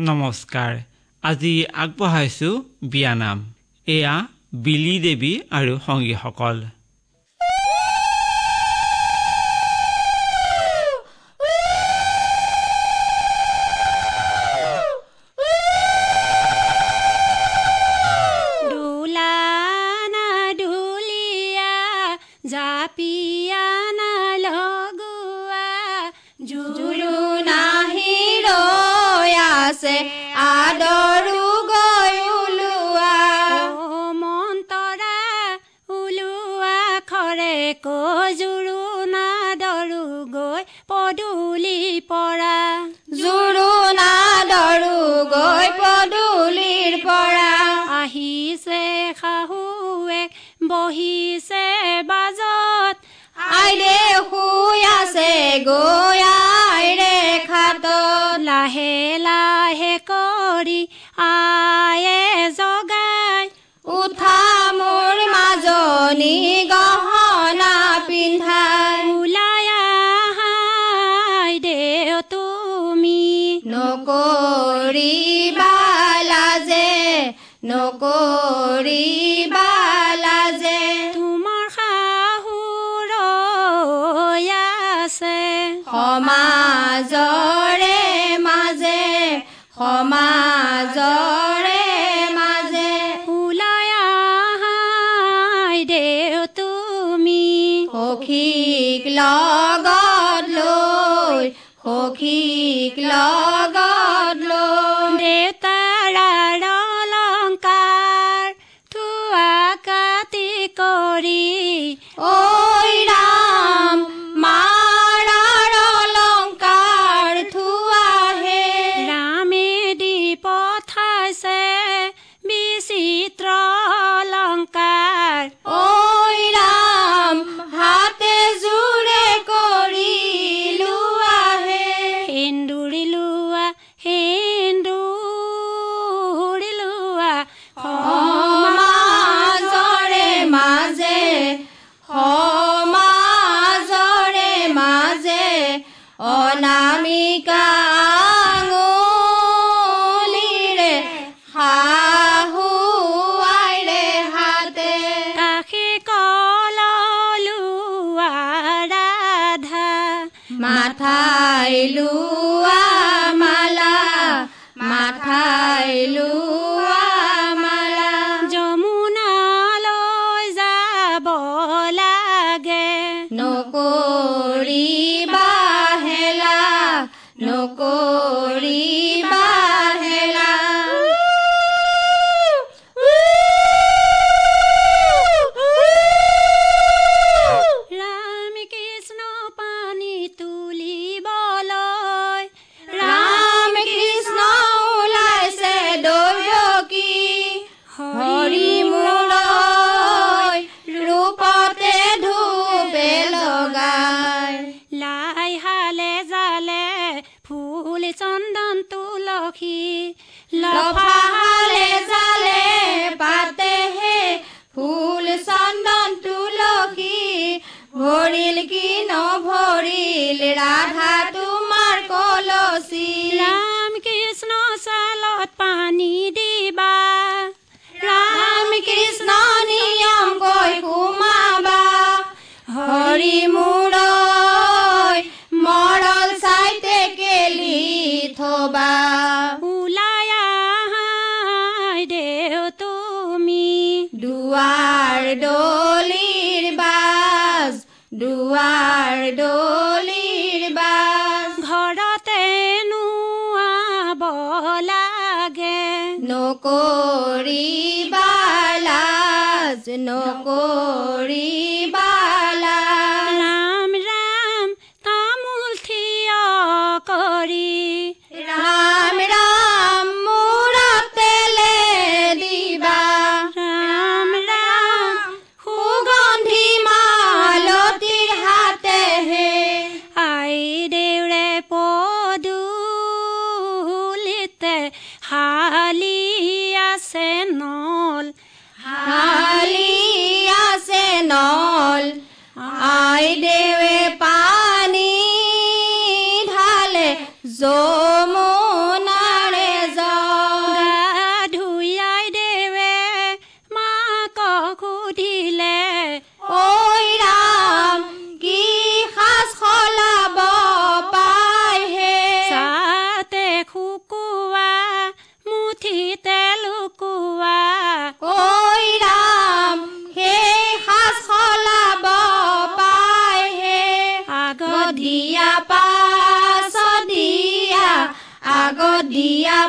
নমস্কাৰ। আজি আগবঢ়াইছোঁ বিয়ানাম। এয়া বিলি দেৱী আৰু সংগীসকল। গৈ পদূলি পৰা। জোৰোণাদৰো গৈ পদূলিৰ পৰা। আহিছে শাহুৱেক বহিছে বাজত। আইৰে শুই আছে গৈ আইৰে খাত লাহে লাহে কৰি আয়ে জগাই। উঠা মোৰ মাজনী গ নকৰিবালা যে নকৰিবালা যে তোমাৰ শাহুৰ আছে। সমাজৰে মাজে সমাজৰে মাজে। ওলাই আহাই তুমি। সখীক লগত লৈ সখীক লগ langkah Loki, Love, Love নকৰিবা লাজ নকৰি So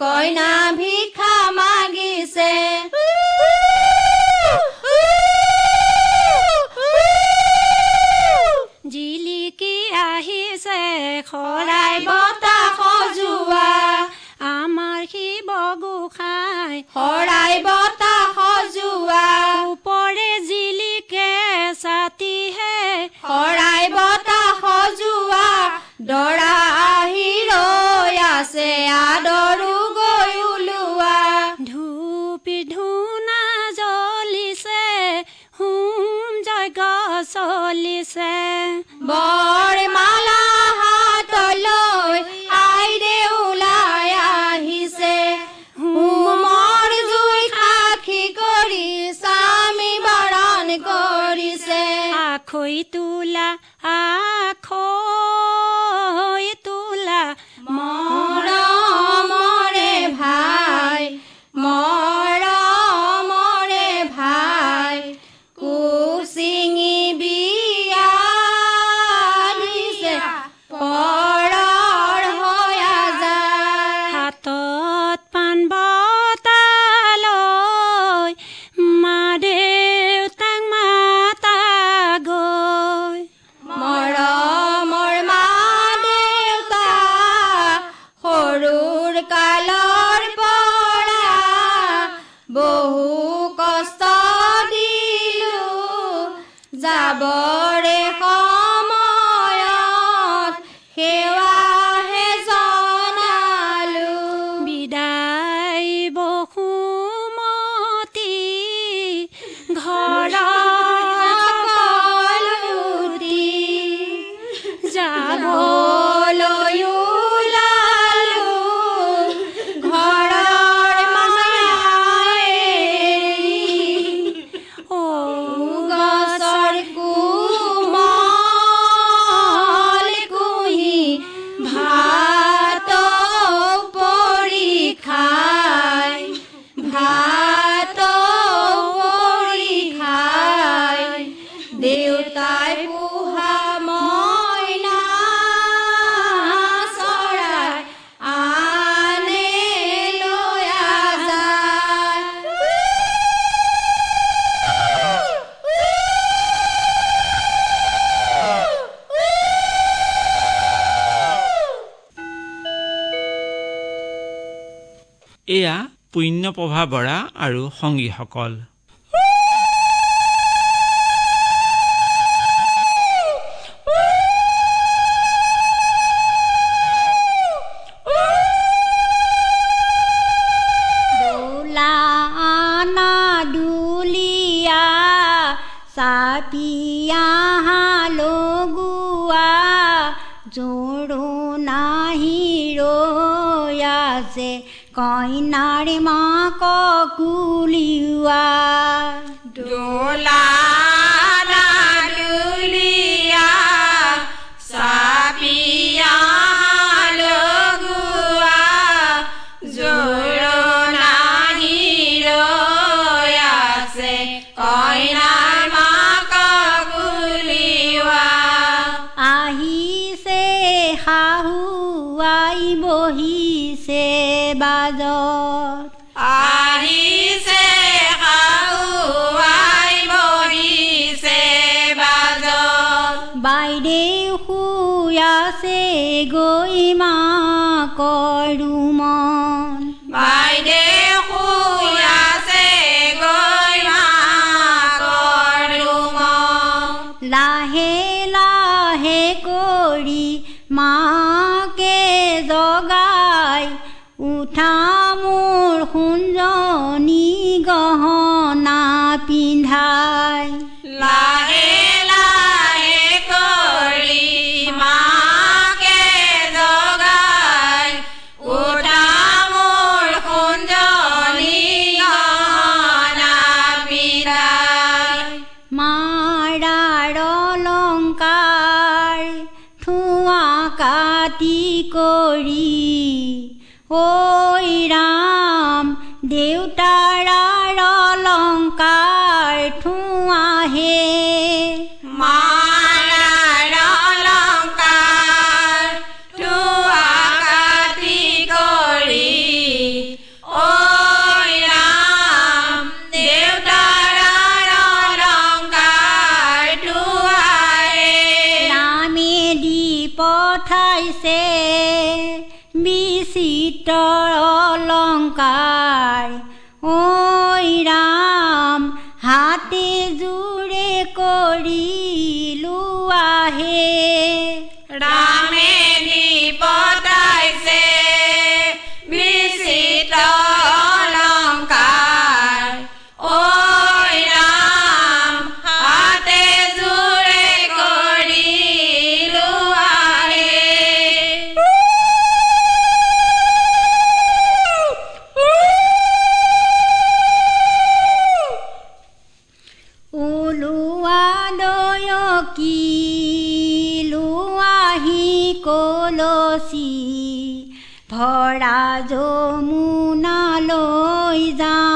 কইনা ভিক্ষা মাগিছে। জিলিকি আহিছে শৰাই বতা সজোৱা। আমাৰ শিৱ গোসাঁই শৰাই বতা পুণ্যপ্ৰভা বৰা আৰু সংগীসকল। লগোৱা জোৰো নাহি ৰ কইনার মা কুলিয়া ডোলা do 길거리. 오 বিচিত্ৰ অলংকাৰ লি ভৰা যমুনালৈ যাওঁ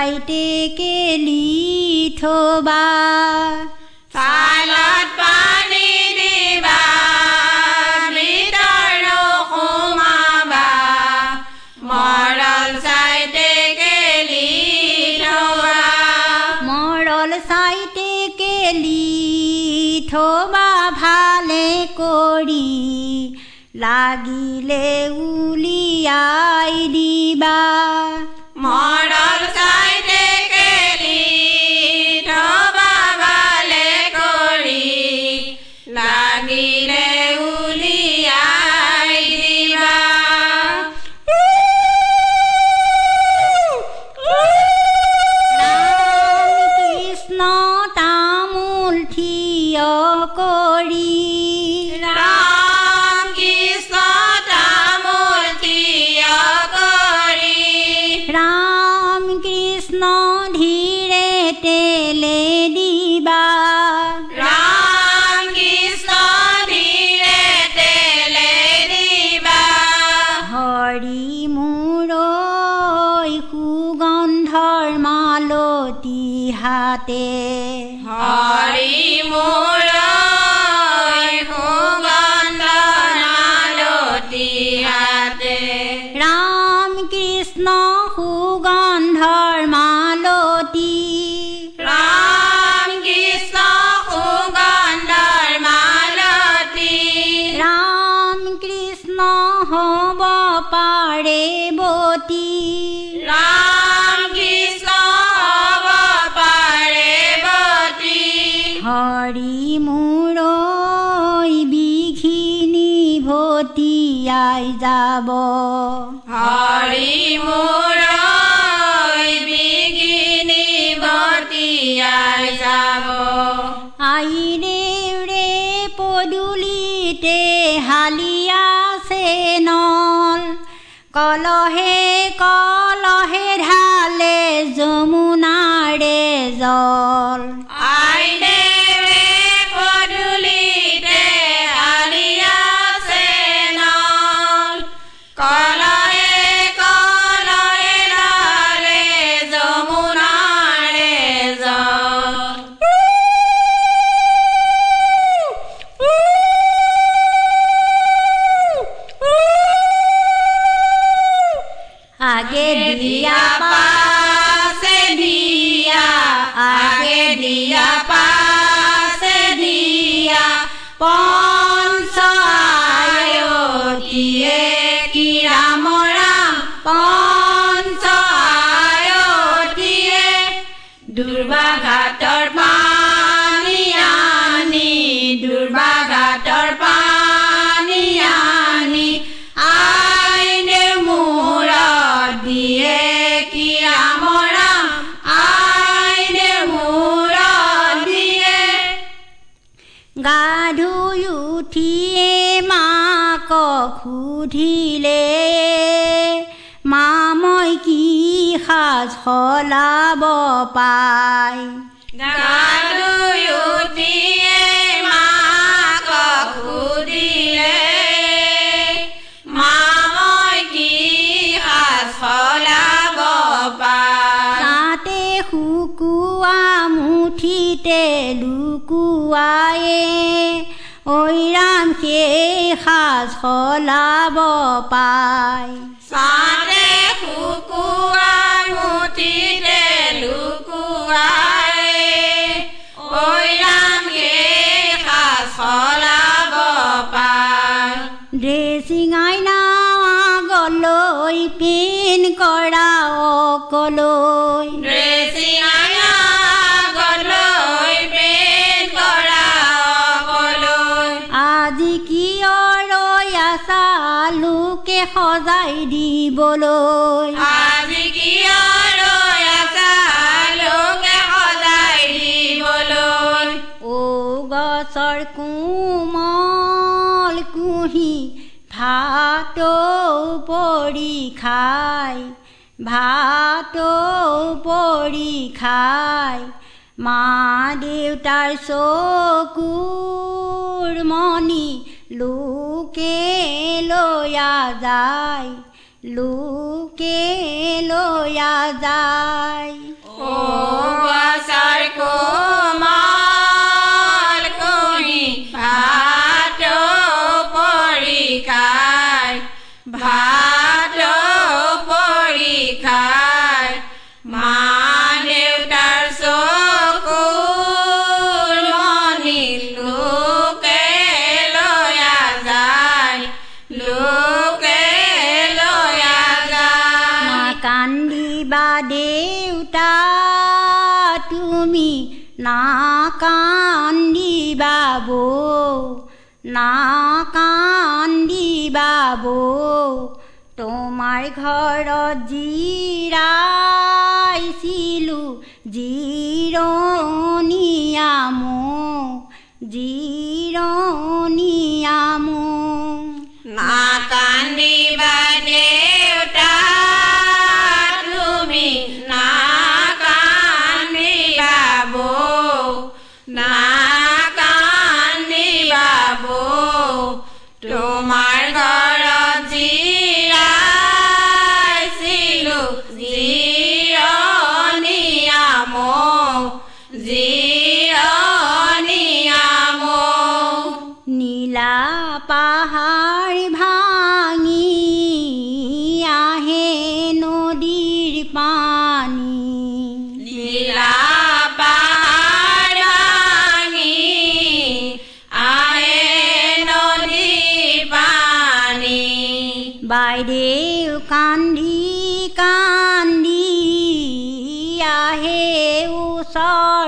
Faite ke lithoba Salot pani diba Mitarno kumaba Moral saite ke lithoba Moral saite ke lithoba Bhale kori লাগিলে উলিয়াই দিবা মরল পাৰি মোৰ বিঘিনি ভতিয়াই যাব। হাৰি মোৰ বিঘিনী ভতিয়াই যাব। আইৰে ৰে পদূলিতে হালিয়াছে নল। কলহে কলহে ঢালে যমুনাৰে জল। সুধিলে মা মই কি সাজ সলাব পাই? গালৈ উঠিয়ে মাক সুধিলে মা মই কি সাজ সলাব পাৰ তাতে শুকুৱা মুঠিতে লুকুৱায়ে ঐ ৰাম সেই সাজ সলাব পাই। ভাতো পৰি খাই ভাতো পৰি খাই। মা দেউতাৰ চকুৰ মণি লোকে লৈয়া যায়, লোকে লৈয়া যায়। ও না কান্দিবা বৌ তোমাৰ ঘৰত জিৰাইছিলোঁ জিৰণীয়া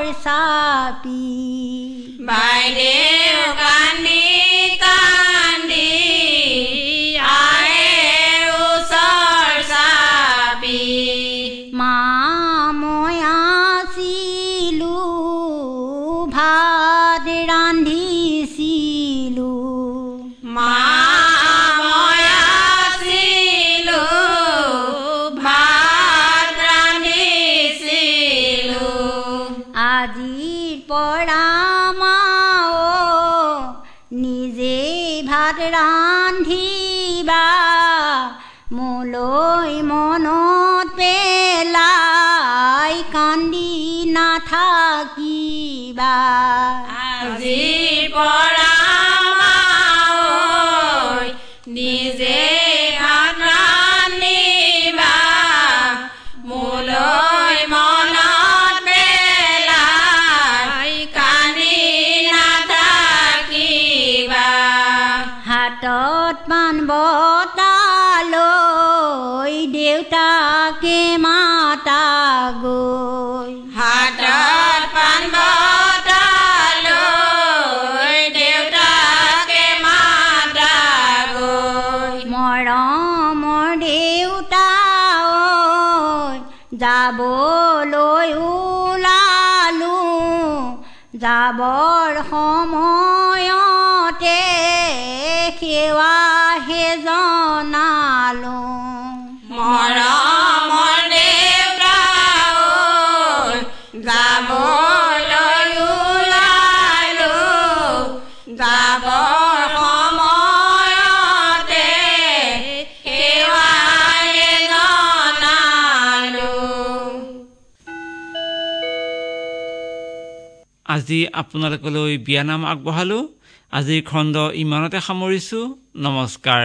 Sapi. My dear God. নাথাকিবা আজি পৰ যাবলৈ ওলালো। যাবৰ সময়তে সেৱা আজি আপোনালোকলৈ বিয়ানাম আগবঢ়ালোঁ। আজিৰ খণ্ড ইমানতে সামৰিছোঁ। নমস্কাৰ।